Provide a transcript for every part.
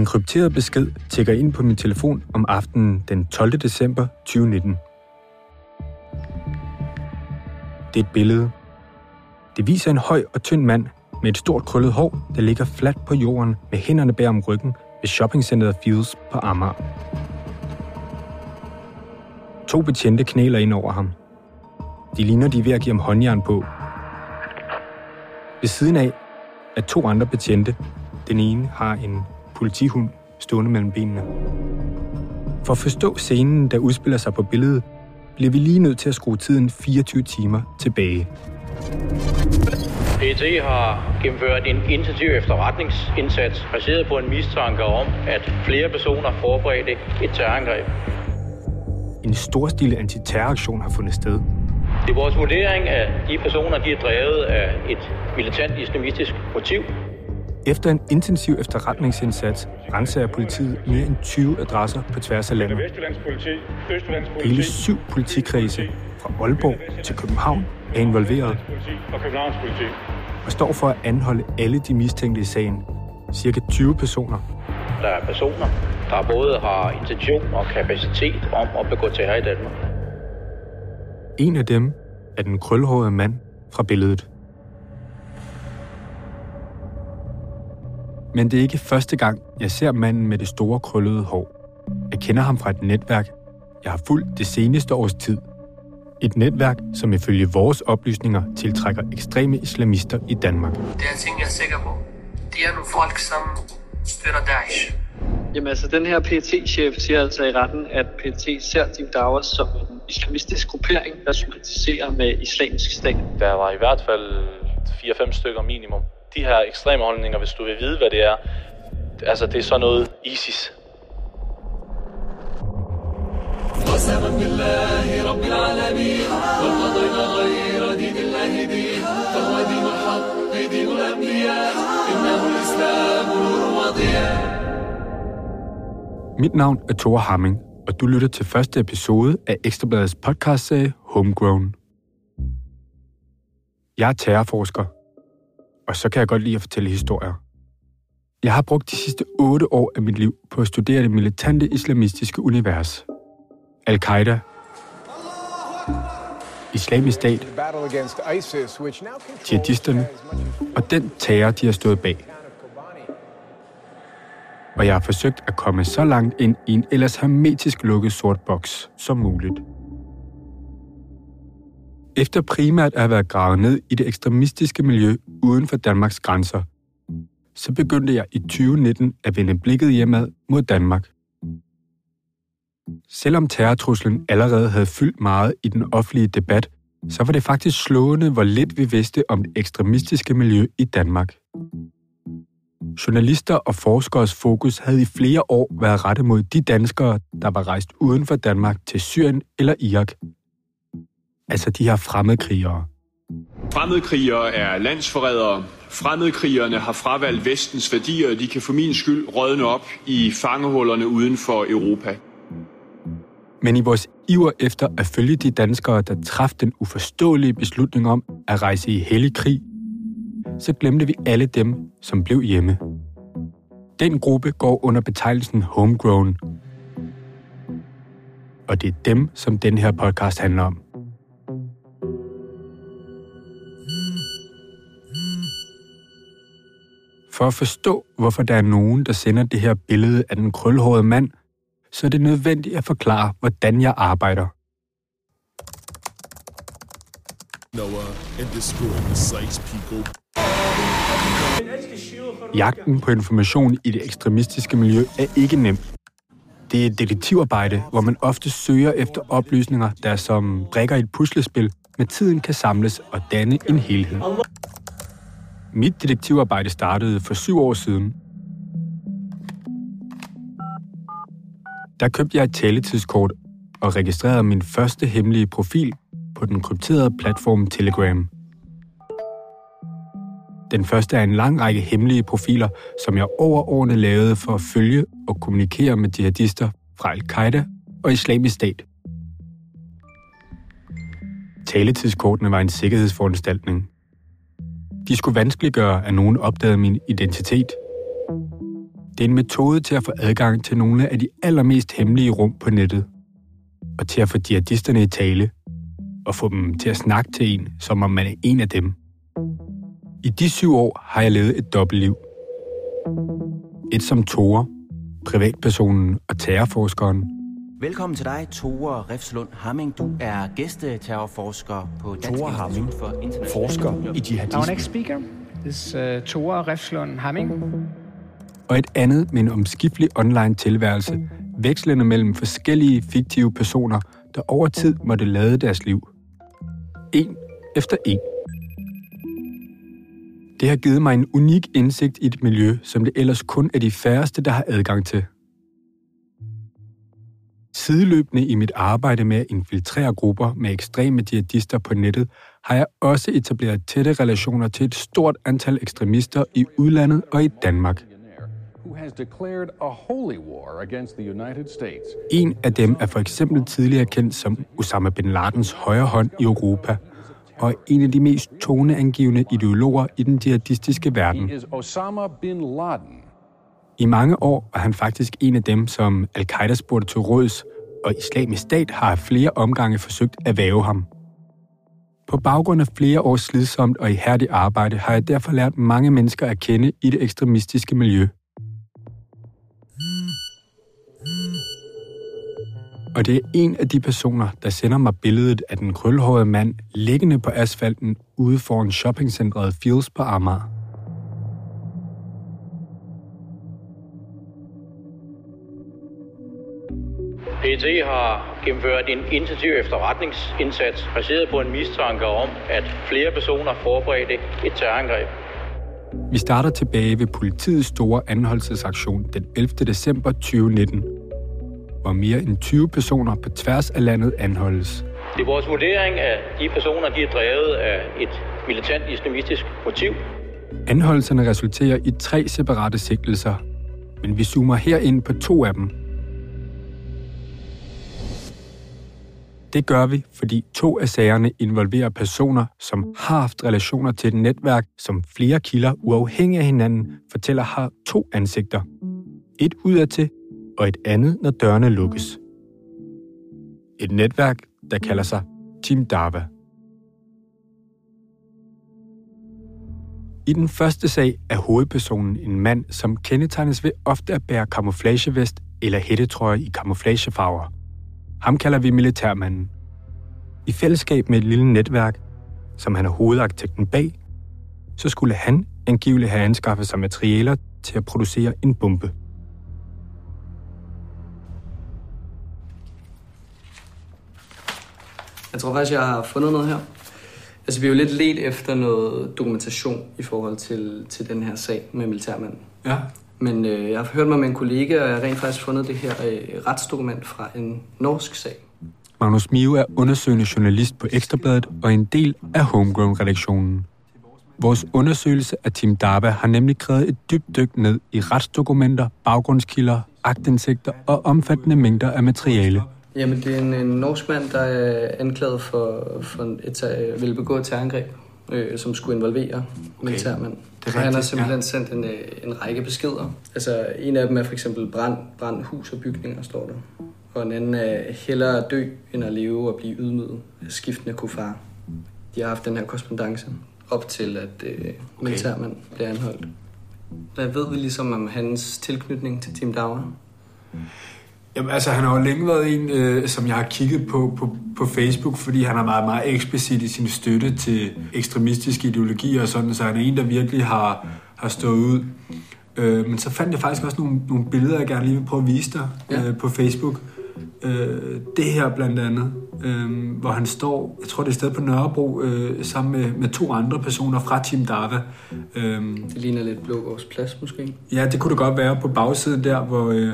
En krypteret besked tækker ind på min telefon om aftenen den 12. december 2019. Det er et billede. Det viser en høj og tynd mand med et stort krøllet hår, der ligger fladt på jorden med hænderne bag om ryggen ved shoppingcenteret Fields på Amager. To betjente knæler ind over ham. De ligner, de er ved at give ham håndjern på. Ved siden af er to andre betjente. Den ene har en politihund stående mellem benene. For at forstå scenen, der udspiller sig på billedet, bliver vi lige nødt til at skrue tiden 24 timer tilbage. PET har gennemført en intensiv efterretningsindsats baseret på en mistanke om, at flere personer forberedte et terrorangreb. En storstilet antiterroraktion har fundet sted. Det er vores vurdering, at de personer de er drevet af et militant islamistisk motiv. Efter en intensiv efterretningsindsats renser politiet mere end 20 adresser på tværs af landet. Hele syv politikredse fra Aalborg til København er involveret og står for at anholde alle de mistænkte i sagen. Cirka 20 personer. Der er personer, der både har intention og kapacitet om at begå terror i Danmark. En af dem er den krølhårede mand fra billedet. Men det er ikke første gang, jeg ser manden med det store krøllede hår. Jeg kender ham fra et netværk, jeg har fulgt det seneste års tid. Et netværk, som ifølge vores oplysninger tiltrækker ekstreme islamister i Danmark. Det er ting, jeg er sikker på. Det er nogle folk, som støtter Daesh. Jamen altså, den her pt chef siger altså i retten, at PT ser Team Dawah som en islamistisk gruppering, der sympatiserer med islamisk stat. Der var i hvert fald 4-5 stykker minimum. De her ekstreme holdninger, hvis du vil vide, hvad det er, altså det er sådan noget ISIS. Mit navn er Thor Hamming, og du lytter til første episode af Ekstrabladets podcastserie Homegrown. Jeg er terrorforsker, og så kan jeg godt lide at fortælle historier. Jeg har brugt de sidste otte år af mit liv på at studere det militante islamistiske univers. Al-Qaida, Islamisk Stat, jihadisterne og den terror, de har stået bag. Og jeg har forsøgt at komme så langt ind i en ellers hermetisk lukket sort boks som muligt. Efter primært at have været gravet ned i det ekstremistiske miljø uden for Danmarks grænser, så begyndte jeg i 2019 at vende blikket hjemad mod Danmark. Selvom terrortruslen allerede havde fyldt meget i den offentlige debat, så var det faktisk slående, hvor lidt vi vidste om det ekstremistiske miljø i Danmark. Journalister og forskeres fokus havde i flere år været rettet mod de danskere, der var rejst uden for Danmark til Syrien eller Irak. Altså de her fremmedkrigere. Fremmedkrigere er landsforrædere. Fremmedkrigerne har fravalgt vestens værdier, og de kan for min skyld rådne op i fangehullerne uden for Europa. Men i vores iver efter at følge de danskere, der traf den uforståelige beslutning om at rejse i hellig krig, så glemte vi alle dem, som blev hjemme. Den gruppe går under betegnelsen homegrown. Og det er dem, som den her podcast handler om. For at forstå, hvorfor der er nogen, der sender det her billede af den krølhårede mand, så er det nødvendigt at forklare, hvordan jeg arbejder. Jagten på information i det ekstremistiske miljø er ikke nem. Det er et detektivarbejde, hvor man ofte søger efter oplysninger, der som brikker i et puslespil med tiden kan samles og danne en helhed. Mit detektivarbejde startede for syv år siden. Der købte jeg et taletidskort og registrerede min første hemmelige profil på den krypterede platform Telegram. Den første er en lang række hemmelige profiler, som jeg over årene lavede for at følge og kommunikere med jihadister fra Al-Qaida og Islamisk Stat. Taletidskortene var en sikkerhedsforanstaltning. De skulle vanskeliggøre, at nogen opdagede min identitet. Det er en metode til at få adgang til nogle af de allermest hemmelige rum på nettet. Og til at få jihadisterne i tale. Og få dem til at snakke til en, som om man er en af dem. I de syv år har jeg levet et dobbeltliv. Et som Tore, privatpersonen og terrorforskeren. Velkommen til dig, Tore Refslund Hamming. Du er gæsteterrorforsker på Dansk Tore Hamming, for International forsker i jihadisme. Our next speaker is uh, Tore Refslund Hamming. og et andet med en omskiftelig online tilværelse, vekslende mellem forskellige fiktive personer, der over tid måtte lade deres liv. En efter en. Det har givet mig en unik indsigt i et miljø, som det ellers kun er de færreste, der har adgang til. Sideløbende i mit arbejde med at infiltrere grupper med ekstreme jihadister på nettet, har jeg også etableret tætte relationer til et stort antal ekstremister i udlandet og i Danmark. En af dem er for eksempel tidligere kendt som Osama bin Ladens højre hånd i Europa, og en af de mest toneangivende ideologer i den jihadistiske verden. Osama bin Laden. I mange år var han faktisk en af dem, som al-Qaida spurgte til råds, og islamisk stat har flere omgange forsøgt at væve ham. På baggrund af flere års slidsomt og ihærdigt arbejde har jeg derfor lært mange mennesker at kende i det ekstremistiske miljø. Og det er en af de personer, der sender mig billedet af den krølhårede mand liggende på asfalten ude foran shoppingcentret Fields på Amager. PET har gennemført en intensiv efterretningsindsats baseret på en mistanke om, at flere personer forberedte et terrorangreb. Vi starter tilbage ved politiets store anholdelsesaktion den 11. december 2019, hvor mere end 20 personer på tværs af landet anholdes. Det er vores vurdering, at de personer de er drevet af et militant islamistisk motiv. Anholdelserne resulterer i tre separate sigtelser, men vi zoomer her ind på to af dem. Det gør vi, fordi to af sagerne involverer personer, som har haft relationer til et netværk, som flere kilder uafhængig af hinanden fortæller har to ansigter. Et udadtil, og et andet, når dørene lukkes. Et netværk, der kalder sig Team Dava. I den første sag er hovedpersonen en mand, som kendetegnes ved ofte at bære camouflagevest eller hættetrøje i camouflagefarver. Ham kalder vi militærmanden. I fællesskab med et lille netværk, som han er hovedarkitekten bag, så skulle han angiveligt have anskaffet sig materialer til at producere en bombe. Jeg tror faktisk, jeg har fundet noget her. Altså, vi er jo lidt let efter noget dokumentation i forhold til, til den her sag med militærmanden. Ja. Men øh, jeg har hørt mig med en kollega, og jeg har rent faktisk fundet det her øh, retsdokument fra en norsk sag. Magnus Mio er undersøgende journalist på Ekstrabladet og en del af Homegrown-redaktionen. Vores undersøgelse af Team Daba har nemlig krævet et dybt dyk ned i retsdokumenter, baggrundskilder, agtindsigter og omfattende mængder af materiale. Jamen, det er en, en norsk mand, der er anklaget for, for et, øh, begå et terrorangreb, øh, som skulle involvere okay. militærmænd. Det er Og han har simpelthen ja. sendt en, øh, en række beskeder. Altså, en af dem er for eksempel brand, brand hus og bygninger, står der. Og en anden er hellere dø, end at leve og blive ydmyget af skiftende kuffar. De har haft den her korrespondence op til, at øh, militærmand bliver anholdt. Hvad ved vi ligesom om hans tilknytning til Team Dauer? Jamen altså, han har jo længe været en, øh, som jeg har kigget på, på på Facebook, fordi han har været meget eksplicit i sin støtte til ekstremistiske ideologier og sådan, så han er en, der virkelig har, har stået ud. Øh, men så fandt jeg faktisk også nogle, nogle billeder, jeg gerne lige vil prøve at vise dig Ja. øh, på Facebook. Øh, det her blandt andet, øh, hvor han står, jeg tror det er et sted på Nørrebro, øh, sammen med, med to andre personer fra Team Dava. Øh, Det ligner lidt Blågårds Plads, måske. Ja, det kunne det godt være på bagsiden der, hvor, øh,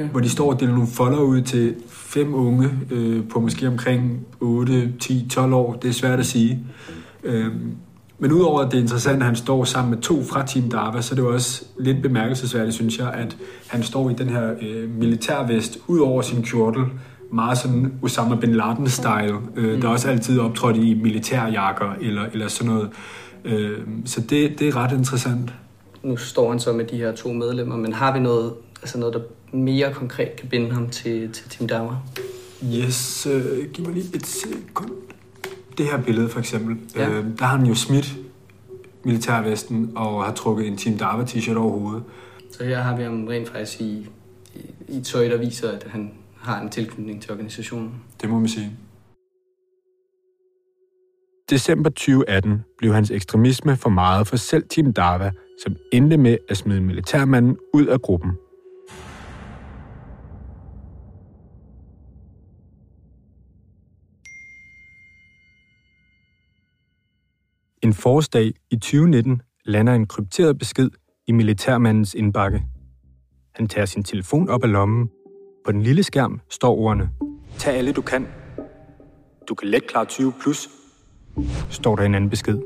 ja. hvor de står og deler nogle folder ud til fem unge øh, på måske omkring 8, 10, 12 år. Det er svært at sige. Øh, men udover at det er interessant, at han står sammen med to fra Team Dava, så er det jo også lidt bemærkelsesværdigt, synes jeg, at han står i den her øh, militærvest ud over sin kjortel. Meget sådan Osama Bin Laden-style, øh, der også altid optrådt i militærjakker eller, eller sådan noget. Øh, så det, det er ret interessant. nu står han så med de her to medlemmer, men har vi noget, altså noget der mere konkret kan binde ham til, til Team Dawa? Yes, øh, giv mig lige et sekund. Det her billede for eksempel, Ja. øh, der har han jo smidt militærvesten og har trukket en Team Dava t-shirt over hovedet. Så her har vi ham rent faktisk i, i, i tøj, der viser, at han har en tilknytning til organisationen. Det må man sige. December 2018 blev hans ekstremisme for meget for selv Team Dava, som endte med at smide militærmanden ud af gruppen. En forårsdag i 2019 lander en krypteret besked i militærmandens indbakke. Han tager sin telefon op af lommen. På den lille skærm står ordene Tag alle du kan. Du kan let klare 20 plus, står der en anden besked.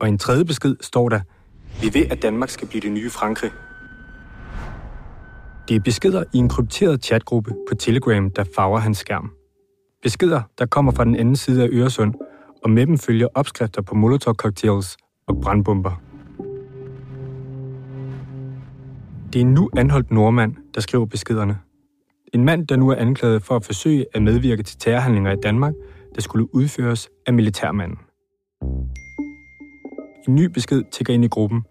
Og i en tredje besked står der, vi ved, at Danmark skal blive det nye Frankrig. Det er beskeder i en krypteret chatgruppe på Telegram, der farver hans skærm. Beskeder, der kommer fra den anden side af Øresund, og med dem følger opskrifter på molotov-cocktails og brandbomber. Det er en nu anholdt nordmand, der skriver beskederne. En mand, der nu er anklaget for at forsøge at medvirke til terrorhandlinger i Danmark, der skulle udføres af militærmanden. En ny besked tigger ind i gruppen.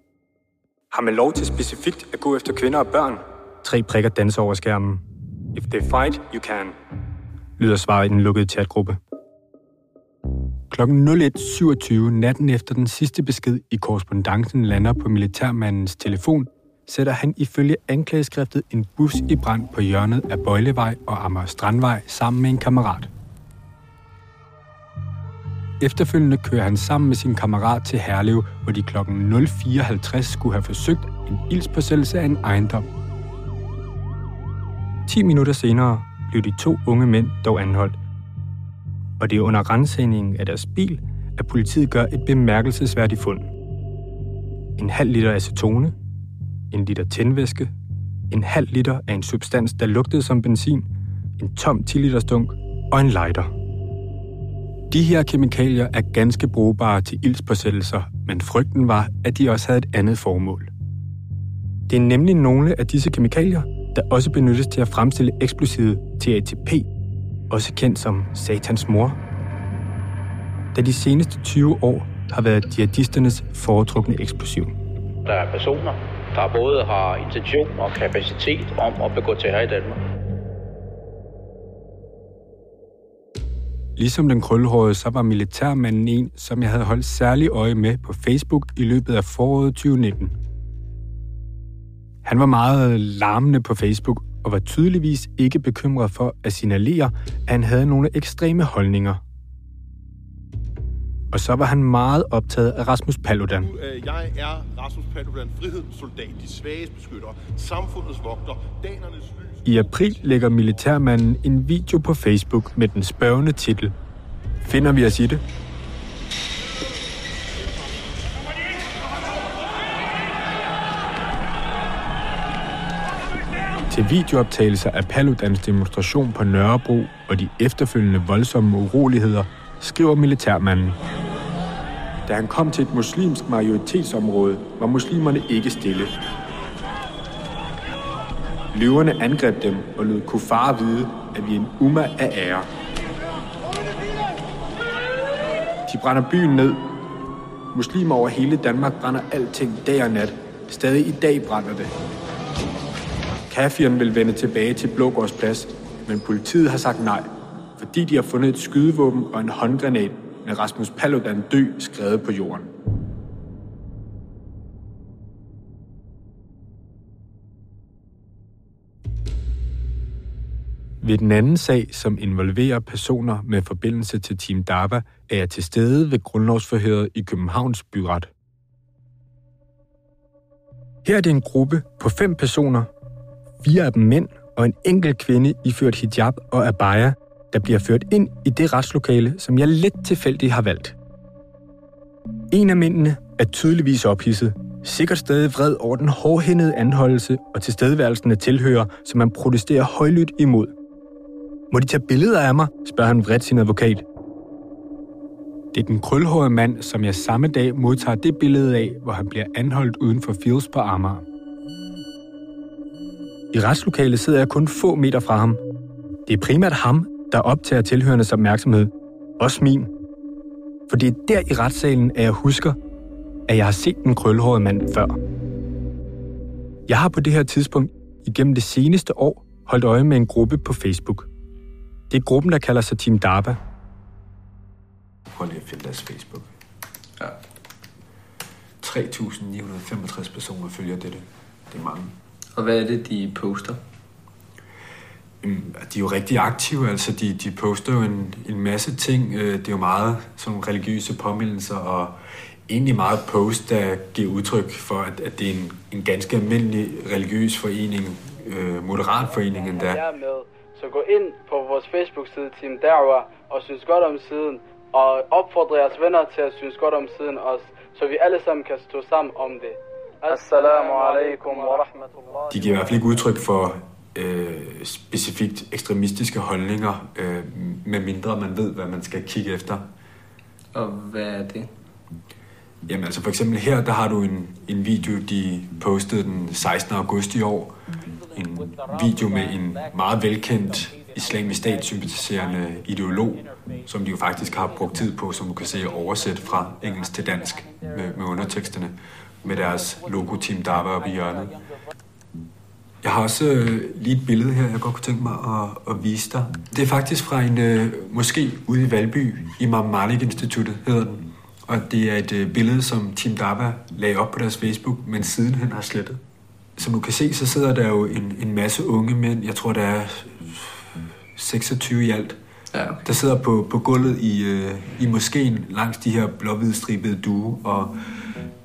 Har man lov til specifikt at gå efter kvinder og børn? Tre prikker danser over skærmen. If they fight, you can, lyder svaret i den lukkede chatgruppe. Klokken 01.27 natten efter den sidste besked i korrespondancen lander på militærmandens telefon, sætter han ifølge anklageskriftet en bus i brand på hjørnet af Bøjlevej og Amager Strandvej sammen med en kammerat. Efterfølgende kører han sammen med sin kammerat til Herlev, hvor de kl. 04.50 skulle have forsøgt en ildspåsættelse af en ejendom. 10 minutter senere blev de to unge mænd dog anholdt, og det er under rensningen af deres bil, at politiet gør et bemærkelsesværdigt fund. En halv liter acetone, en liter tændvæske, en halv liter af en substans, der lugtede som benzin, en tom 10 liters dunk og en lighter. De her kemikalier er ganske brugbare til ildspåsættelser, men frygten var, at de også havde et andet formål. Det er nemlig nogle af disse kemikalier, der også benyttes til at fremstille eksplosivet TATP, også kendt som satans mor. Da de seneste 20 år har været jihadisternes foretrukne eksplosiv. Der er personer, der både har intention og kapacitet om at begå terror i Danmark. Ligesom den krøllehårede, så var militærmanden en, som jeg havde holdt særlig øje med på Facebook i løbet af foråret 2019. Han var meget larmende på Facebook og var tydeligvis ikke bekymret for at signalere, at han havde nogle ekstreme holdninger. Og så var han meget optaget af Rasmus Paludan. Øh, Jeg er Rasmus Paludan, frihedens soldat, de svages beskytter, samfundets vogter, danernes lys. I april lægger militærmanden en video på Facebook med den spørgende titel Finder vi os i det? Til videooptagelser af Paludans demonstration på Nørrebro og de efterfølgende voldsomme uroligheder, skriver militærmanden. Da han kom til et muslimsk majoritetsområde, var muslimerne ikke stille. Løverne angreb dem og lod kuffar vide, at vi er en umma af ære. De brænder byen ned. Muslimer over hele Danmark brænder alting dag og nat. Stadig i dag brænder det. Kafiren vil vende tilbage til Blågårdsplads, men politiet har sagt nej, fordi de har fundet et skydevåben og en håndgranat med Rasmus Paludan dø skrevet på jorden. Ved den anden sag, som involverer personer med forbindelse til Team Dava, er jeg til stede ved grundlovsforhøret i Københavns Byret. Her er det en gruppe på fem personer, fire af dem mænd og en enkelt kvinde iført hijab og abaya, der bliver ført ind i det retslokale, som jeg lidt tilfældigt har valgt. En af mændene er tydeligvis ophidset, sikkert stadig vred over den hårdhændede anholdelse og tilstedeværelsen af tilhører, som man protesterer højlydt imod. Må de tage billeder af mig, spørger han vredt sin advokat. Det er den krølhårede mand, som jeg samme dag modtager det billede af, hvor han bliver anholdt uden for Fields på Amager. I retslokalet sidder jeg kun få meter fra ham. Det er primært ham, der optager tilhørendes opmærksomhed. Også min. For det er der i retssalen, at jeg husker, at jeg har set den krølhårede mand før. Jeg har på det her tidspunkt igennem det seneste år holdt øje med en gruppe på Facebook. Det er gruppen, der kalder sig Team DARPA. Prøv lige at finde deres Facebook. Ja. 3.965 personer følger dette. Det er mange. Og hvad er det, de poster? De er jo rigtig aktive, altså de, de poster jo en, en masse ting. Øh, det er jo meget sådan religiøse påmindelser og egentlig meget post, der giver udtryk for, at, at det er en, en ganske almindelig religiøs forening, øh, moderat forening endda. Jeg er med, så gå ind på vores Facebook-side Team Darwa og synes godt om siden, og opfordre jeres venner til at synes godt om siden også, så vi alle sammen kan stå sammen om det. De giver i hvert fald ikke udtryk for øh, specifikt ekstremistiske holdninger, øh, medmindre man ved, hvad man skal kigge efter. Og hvad er det? Jamen altså for eksempel her, der har du en, en video, de postede den 16. august i år. En video med en meget velkendt islamisk stat-sympatiserende ideolog, som de jo faktisk har brugt tid på, som du kan se oversæt fra engelsk til dansk med, med underteksterne, med deres logo Team Dava oppe i hjørnet. Jeg har også øh, lige et billede her, jeg godt kunne tænke mig at, at vise dig. Det er faktisk fra en øh, måske ude i Valby, Imam Malik Instituttet hedder den. Og det er et øh, billede, som Team Dava lagde op på deres Facebook, men sidenhen har slettet. Som du kan se, så sidder der jo en, en masse unge mænd, jeg tror der er 26 i alt, ja. der sidder på, på gulvet i, øh, i moskeen langs de her blåhvidstribede due, og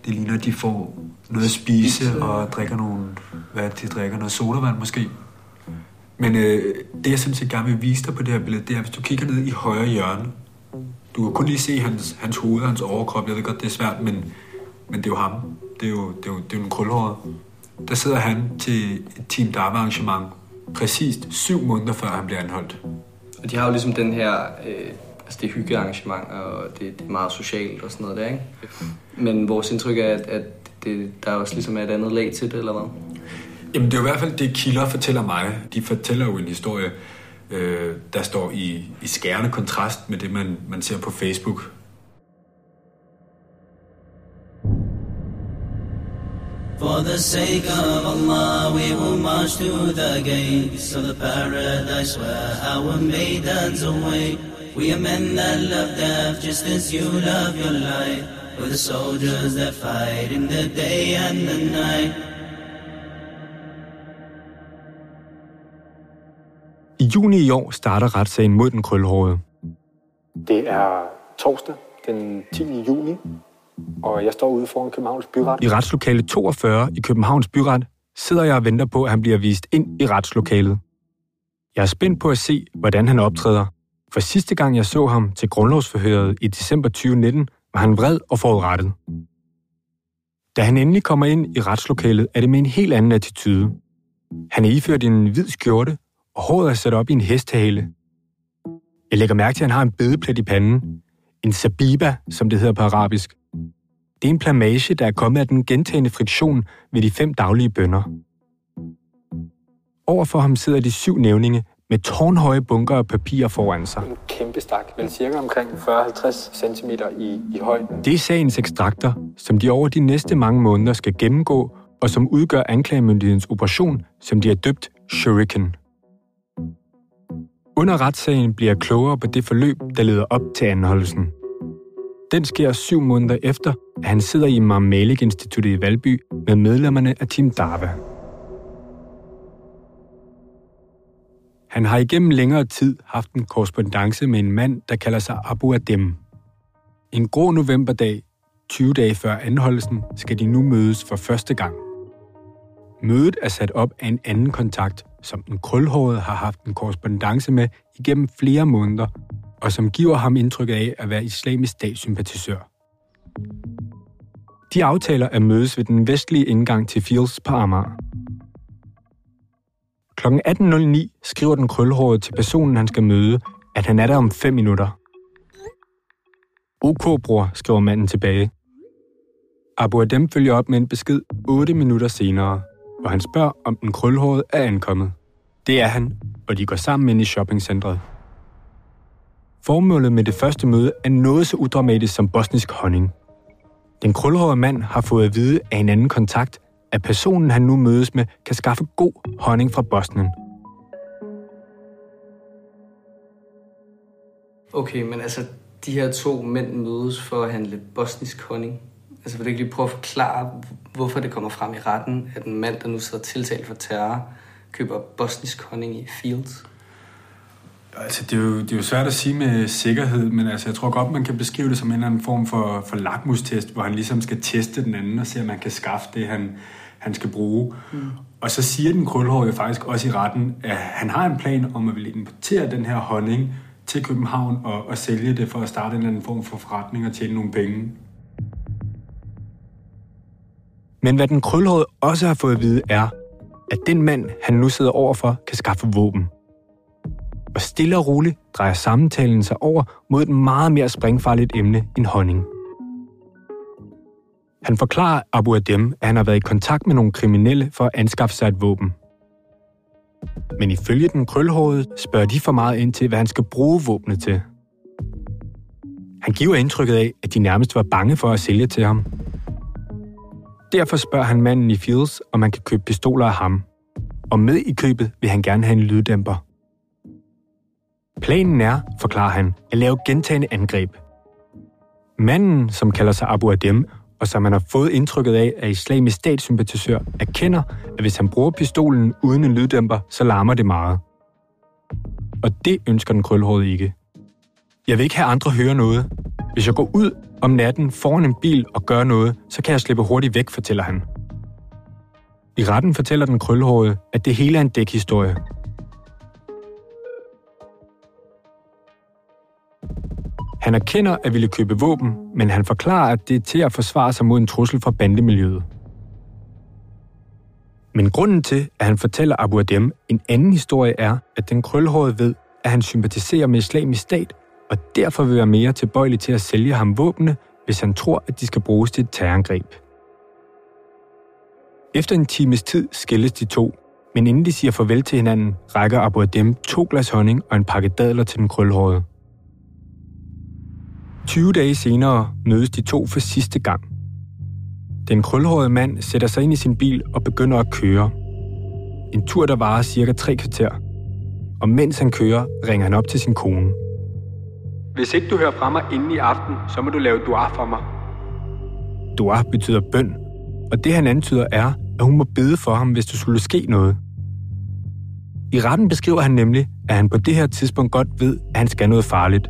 det ligner, de får noget at spise og drikker nogle, hvad de drikker, noget sodavand måske. Men øh, det jeg simpelthen gerne vil vise dig på det her billede, det er, hvis du kigger ned i højre hjørne, du kan kun lige se hans, hans hoved og hans overkrop. Jeg ved godt, det er svært, men, men det er jo ham. Det er jo, det er jo, det er jo en krølhåret. Der sidder han til et Team Dharma arrangement præcist syv måneder før han bliver anholdt. Og de har jo ligesom den her, øh, altså det hyggearrangement, og det, det er meget socialt og sådan noget der, ikke? Men vores indtryk er, at, at det, der også ligesom er et andet lag til det, eller hvad? Jamen det er jo i hvert fald det, kilder fortæller mig. De fortæller jo en historie, øh, der står i, i skærende kontrast med det, man, man ser på Facebook. For the sake of Allah, we will march to the gates of the paradise where our maidens await. We are men that love death just as you love your life. We're the soldiers that fight in the day and the night. I juni i år starter retssagen mod den krølhårede. Det er torsdag den 10. juni, og jeg står ude foran Københavns Byret. I retslokale 42 i Københavns Byret sidder jeg og venter på, at han bliver vist ind i retslokalet. Jeg er spændt på at se, hvordan han optræder, for sidste gang jeg så ham til grundlovsforhøret i december 2019, var han vred og forudrettet. Da han endelig kommer ind i retslokalet, er det med en helt anden attitude. Han er iført en hvid skjorte, og håret er sat op i en hestehale. Jeg lægger mærke til, at han har en bedeplet i panden. En sabiba, som det hedder på arabisk. Det er en plamage, der er kommet af den gentagende friktion ved de fem daglige bønder. Overfor ham sidder de syv nævninge med tårnhøje bunker af papir foran sig. En kæmpe stak, vel cirka omkring 40-50 cm i, i højden. Det er sagens ekstrakter, som de over de næste mange måneder skal gennemgå, og som udgør anklagemyndighedens operation, som de har døbt Shuriken. Under retssagen bliver jeg klogere på det forløb, der leder op til anholdelsen. Den sker syv måneder efter, at han sidder i Imam Malik Instituttet i Valby med medlemmerne af Team Darva. Han har igennem længere tid haft en korrespondence med en mand, der kalder sig Abu Adem. En grå novemberdag, 20 dage før anholdelsen, skal de nu mødes for første gang. Mødet er sat op af en anden kontakt, som den krølhårede har haft en korrespondence med igennem flere måneder, og som giver ham indtryk af at være islamisk statssympatisør. De aftaler at mødes ved den vestlige indgang til Fields på Amager. Kl. 18.09 skriver den krølhårede til personen, han skal møde, at han er der om 5 minutter. OK, bror, skriver manden tilbage. Abu Adem følger op med en besked 8 minutter senere, hvor han spørger, om den krølhårede er ankommet. Det er han, og de går sammen ind i shoppingcentret. Formålet med det første møde er noget så udramatisk som bosnisk honning. Den krølhårede mand har fået at vide af en anden kontakt, at personen, han nu mødes med, kan skaffe god honning fra Bosnien. Okay, men altså, de her to mænd mødes for at handle bosnisk honning. Altså, vil du ikke lige prøve at forklare, hvorfor det kommer frem i retten, at en mand, der nu sidder tiltalt for terror, køber bosnisk honning i Fields? Altså, det er, jo, det er jo svært at sige med sikkerhed, men altså, jeg tror godt, man kan beskrive det som en eller anden form for, for lakmustest, hvor han ligesom skal teste den anden og se, om man kan skaffe det, han, han skal bruge. Mm. Og så siger den krølhårige faktisk også i retten, at han har en plan om at ville importere den her honning til København og, og sælge det for at starte en eller anden form for forretning og tjene nogle penge. Men hvad den krølhårede også har fået at vide er, at den mand, han nu sidder overfor, kan skaffe våben. Og stille og roligt drejer samtalen sig over mod et meget mere springfarligt emne end honning. Han forklarer Abu Adem, at han har været i kontakt med nogle kriminelle for at anskaffe sig et våben. Men ifølge den krølhårede spørger de for meget ind til, hvad han skal bruge våbnet til. Han giver indtrykket af, at de nærmest var bange for at sælge til ham. Derfor spørger han manden i Fields, om man kan købe pistoler af ham. Og med i købet vil han gerne have en lyddæmper. Planen er, forklarer han, at lave gentagende angreb. Manden, som kalder sig Abu Adem, og som man har fået indtrykket af, at islamisk statssympatisør, erkender, at hvis han bruger pistolen uden en lyddæmper, så larmer det meget. Og det ønsker den krølhårede ikke. Jeg vil ikke have andre høre noget. Hvis jeg går ud om natten foran en bil og gør noget, så kan jeg slippe hurtigt væk, fortæller han. I retten fortæller den krølhårede, at det hele er en dækhistorie. Han erkender at ville købe våben, men han forklarer, at det er til at forsvare sig mod en trussel fra bandemiljøet. Men grunden til, at han fortæller Abu Adem en anden historie er, at den krølhårede ved, at han sympatiserer med islamisk stat, og derfor vil være mere tilbøjelig til at sælge ham våbne, hvis han tror, at de skal bruges til et terrorangreb. Efter en times tid skilles de to, men inden de siger farvel til hinanden, rækker Abu Adem to glas honning og en pakke dadler til den krølhårede. 20 dage senere mødes de to for sidste gang. Den krølhårede mand sætter sig ind i sin bil og begynder at køre. En tur, der varer cirka tre kvarter. Og mens han kører, ringer han op til sin kone. Hvis ikke du hører fra mig inden i aften, så må du lave dua for mig. Dua betyder bøn, og det han antyder er, at hun må bede for ham, hvis der skulle ske noget. I retten beskriver han nemlig, at han på det her tidspunkt godt ved, at han skal noget farligt.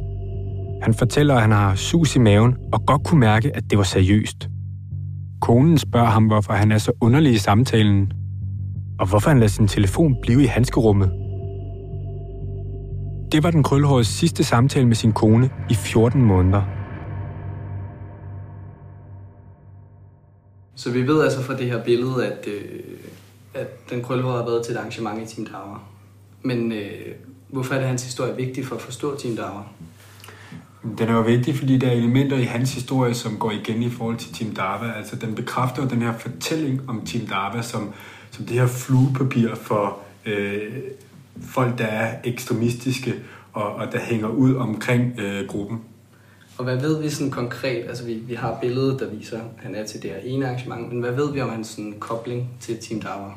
Han fortæller, at han har sus i maven og godt kunne mærke, at det var seriøst. Konen spørger ham, hvorfor han er så underlig i samtalen, og hvorfor han lader sin telefon blive i handskerummet. Det var den krølhårede sidste samtale med sin kone i 14 måneder. Så vi ved altså fra det her billede, at, øh, at den krølhårede har været til et arrangement i Team Dauer. Men øh, hvorfor er det hans historie vigtig for at forstå Team Dauer? Den er jo vigtig, fordi der er elementer i hans historie, som går igen i forhold til Team Dava. Altså, den bekræfter jo den her fortælling om Team Dava som, som det her fluepapir for øh, folk, der er ekstremistiske og, og der hænger ud omkring øh, gruppen. Og hvad ved vi sådan konkret? Altså, vi, vi har billedet, der viser, at han er til det her ene arrangement, men hvad ved vi om hans sådan, kobling til Team Dava?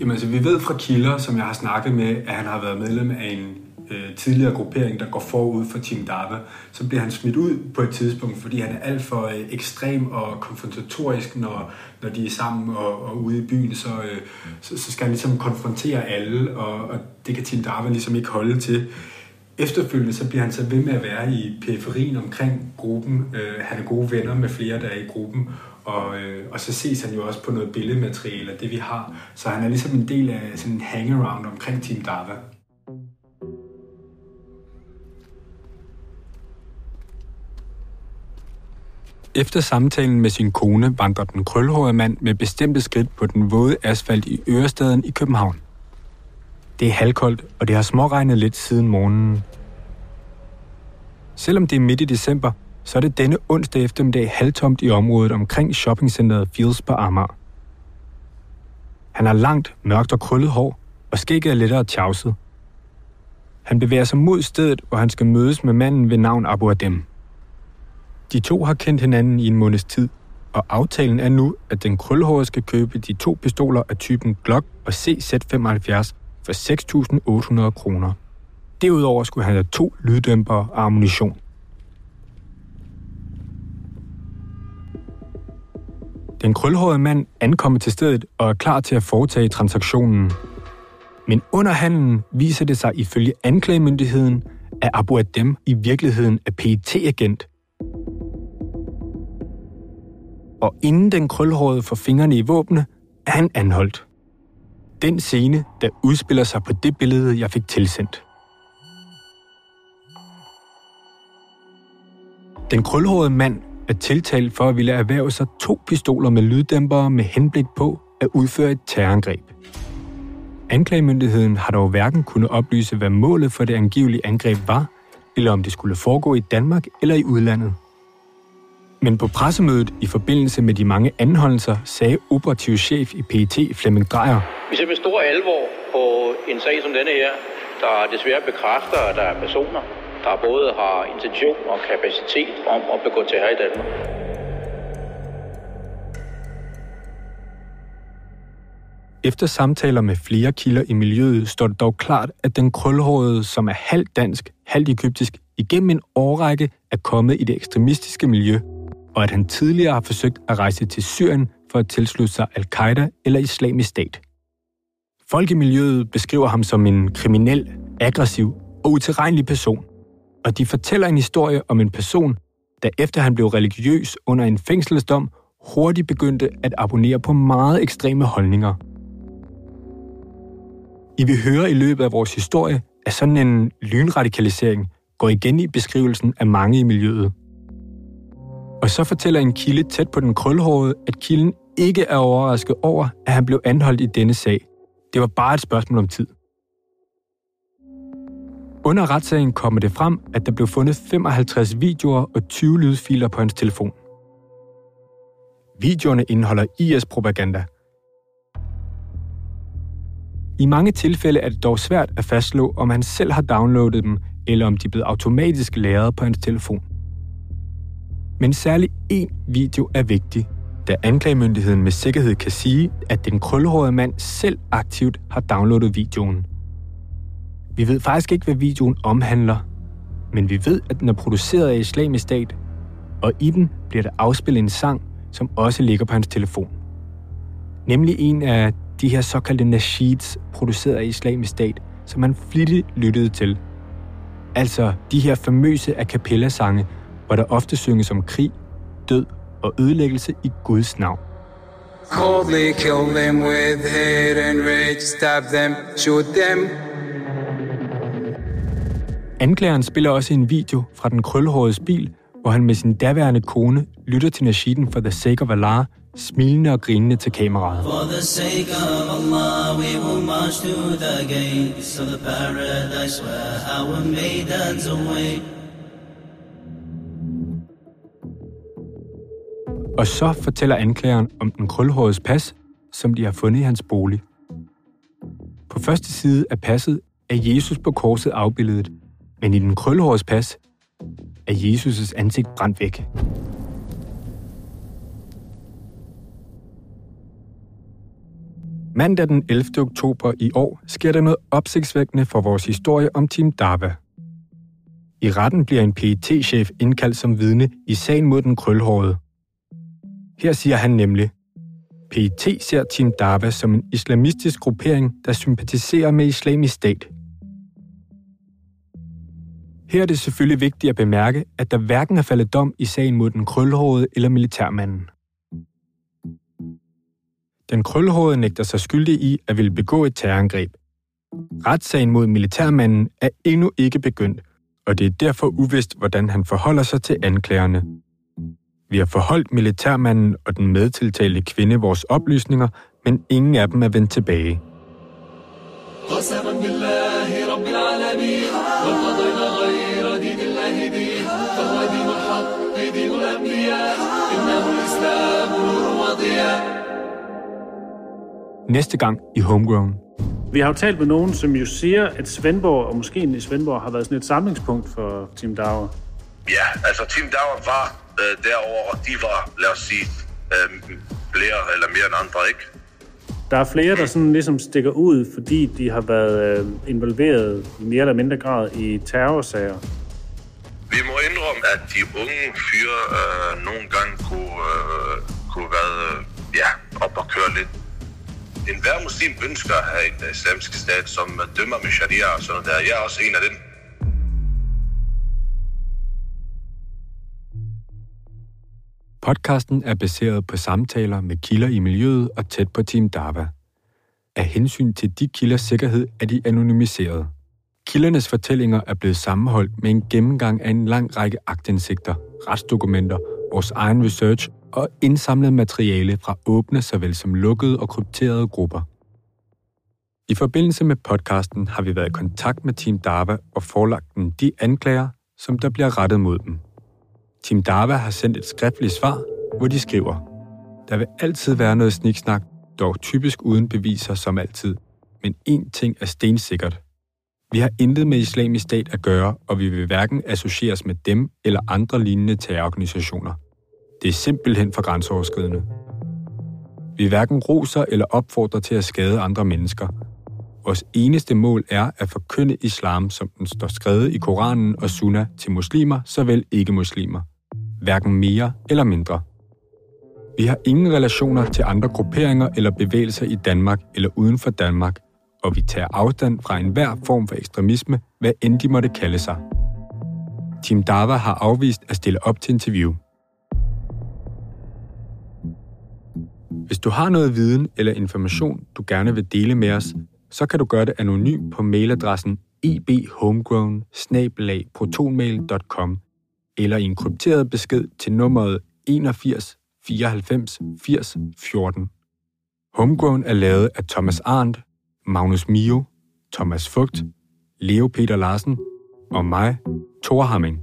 Jamen altså, vi ved fra kilder, som jeg har snakket med, at han har været medlem af en øh, tidligere gruppering, der går forud for Team Dava, så bliver han smidt ud på et tidspunkt, fordi han er alt for øh, ekstrem og konfrontatorisk, når, når de er sammen og, og ude i byen, så, øh, så, så skal han ligesom konfrontere alle, og, og det kan Team Dava ligesom ikke holde til. Efterfølgende så bliver han så ved med at være i periferien omkring gruppen. Øh, han er gode venner med flere, der er i gruppen, og, øh, og så ses han jo også på noget billedmateriale af det, vi har. Så han er ligesom en del af sådan en hangaround omkring Team Dava. Efter samtalen med sin kone vandrer den krølhårede mand med bestemte skridt på den våde asfalt i Ørestaden i København. Det er halvkoldt, og det har småregnet lidt siden morgenen. Selvom det er midt i december, så er det denne onsdag eftermiddag halvtomt i området omkring shoppingcenteret Fields på Amager. Han har langt, mørkt og krøllet hår, og skægget er lettere tjavset. Han bevæger sig mod stedet, hvor han skal mødes med manden ved navn Abu Adem. De to har kendt hinanden i en måneds tid, og aftalen er nu, at den krølhårede skal købe de to pistoler af typen Glock og CZ75 for 6.800 kroner. Derudover skulle han have to lyddæmper og ammunition. Den krølhårede mand ankommer til stedet og er klar til at foretage transaktionen. Men under handlen viser det sig ifølge anklagemyndigheden, at Abu Adem i virkeligheden er PET-agent Og inden den krølhårede får fingrene i våbne, er han anholdt. Den scene, der udspiller sig på det billede, jeg fik tilsendt. Den krølhårede mand er tiltalt for at ville erhverve sig to pistoler med lyddæmpere med henblik på at udføre et terrorangreb. Anklagemyndigheden har dog hverken kunnet oplyse, hvad målet for det angivelige angreb var, eller om det skulle foregå i Danmark eller i udlandet. Men på pressemødet i forbindelse med de mange anholdelser sagde operativ chef i PET Flemming Drejer. Vi ser med stor alvor på en sag som denne her, der desværre bekræfter, at der er personer, der både har intention og kapacitet om at begå terror i Danmark. Efter samtaler med flere kilder i miljøet står det dog klart, at den krølhårede, som er halvt dansk, halvt egyptisk, igennem en årrække er kommet i det ekstremistiske miljø, og at han tidligere har forsøgt at rejse til Syrien for at tilslutte sig al-Qaida eller islamisk stat. Folk i miljøet beskriver ham som en kriminel, aggressiv og utilregnelig person – og de fortæller en historie om en person, der efter han blev religiøs under en fængselsdom, hurtigt begyndte at abonnere på meget ekstreme holdninger. I vil høre i løbet af vores historie, at sådan en lynradikalisering går igen i beskrivelsen af mange i miljøet. Og så fortæller en kilde tæt på den krølhårede, at kilden ikke er overrasket over, at han blev anholdt i denne sag. Det var bare et spørgsmål om tid. Under retssagen kommer det frem, at der blev fundet 55 videoer og 20 lydfiler på hans telefon. Videoerne indeholder IS-propaganda. I mange tilfælde er det dog svært at fastslå, om han selv har downloadet dem, eller om de er blevet automatisk lagret på hans telefon. Men særlig én video er vigtig, da anklagemyndigheden med sikkerhed kan sige, at den krølhårede mand selv aktivt har downloadet videoen – vi ved faktisk ikke, hvad videoen omhandler, men vi ved, at den er produceret af islamisk stat, og i den bliver der afspillet en sang, som også ligger på hans telefon. Nemlig en af de her såkaldte nasheeds, produceret af islamisk stat, som han flittigt lyttede til. Altså de her famøse a cappella-sange, hvor der ofte synges om krig, død og ødelæggelse i Guds navn. Coldly kill them with hate and rage, stab them, shoot them, Anklageren spiller også en video fra den krølhårede bil, hvor han med sin daværende kone lytter til Nasheeden for The Sake of Allah, smilende og grinende til kameraet. For the sake of Allah, we will march to the gates of the paradise where our maidens await. Og så fortæller anklageren om den krølhårede pas, som de har fundet i hans bolig. På første side af passet er Jesus på korset afbildet, men i den krølhårede pas er Jesus' ansigt brændt væk. Mandag den 11. oktober i år sker der noget opsigtsvækkende for vores historie om Team Dava. I retten bliver en pet chef indkaldt som vidne i sagen mod den krølhårede. Her siger han nemlig, PET ser Team Dava som en islamistisk gruppering, der sympatiserer med islamisk stat – her er det selvfølgelig vigtigt at bemærke, at der hverken er faldet dom i sagen mod den krølhårede eller militærmanden. Den krølhårede nægter sig skyldig i at ville begå et terrorangreb. Retssagen mod militærmanden er endnu ikke begyndt, og det er derfor uvist, hvordan han forholder sig til anklagerne. Vi har forholdt militærmanden og den medtiltalte kvinde vores oplysninger, men ingen af dem er vendt tilbage. Næste gang i Homegrown. Vi har jo talt med nogen, som jo siger, at Svendborg og måske i Svendborg har været sådan et samlingspunkt for Team Dauer. Ja, altså Team Dauer var øh, derovre, og de var, lad os sige, øh, flere eller mere end andre, ikke? Der er flere, der sådan ligesom stikker ud, fordi de har været øh, involveret i mere eller mindre grad i terrorsager. Vi må indrømme, at de unge fyre øh, nogle gange kunne, øh, kunne være øh, ja, op og køre lidt. En hver muslim ønsker at have en islamisk stat, som dømmer med sharia og sådan der. Jeg er også en af dem. Podcasten er baseret på samtaler med kilder i miljøet og tæt på Team Dava. Af hensyn til de kilders sikkerhed er de anonymiseret. Kildernes fortællinger er blevet sammenholdt med en gennemgang af en lang række aktindsigter, retsdokumenter, vores egen research og indsamlet materiale fra åbne såvel som lukkede og krypterede grupper. I forbindelse med podcasten har vi været i kontakt med Team Dava og forlagt dem de anklager, som der bliver rettet mod dem. Team Dava har sendt et skriftligt svar, hvor de skriver, der vil altid være noget sniksnak, dog typisk uden beviser som altid. Men én ting er stensikkert. Vi har intet med islamisk stat at gøre, og vi vil hverken associeres med dem eller andre lignende terrororganisationer. Det er simpelthen for grænseoverskridende. Vi hverken roser eller opfordrer til at skade andre mennesker. Vores eneste mål er at forkynde islam, som den står skrevet i Koranen og Sunna til muslimer, såvel ikke muslimer. Hverken mere eller mindre. Vi har ingen relationer til andre grupperinger eller bevægelser i Danmark eller uden for Danmark, og vi tager afstand fra enhver form for ekstremisme, hvad end de måtte kalde sig. Team Dava har afvist at stille op til interview. Hvis du har noget viden eller information, du gerne vil dele med os, så kan du gøre det anonymt på mailadressen ebhomegrown eller i en krypteret besked til nummeret 81 94 80 14. Homegrown er lavet af Thomas Arndt, Magnus Mio, Thomas Fugt, Leo Peter Larsen og mig, Thor Hamming.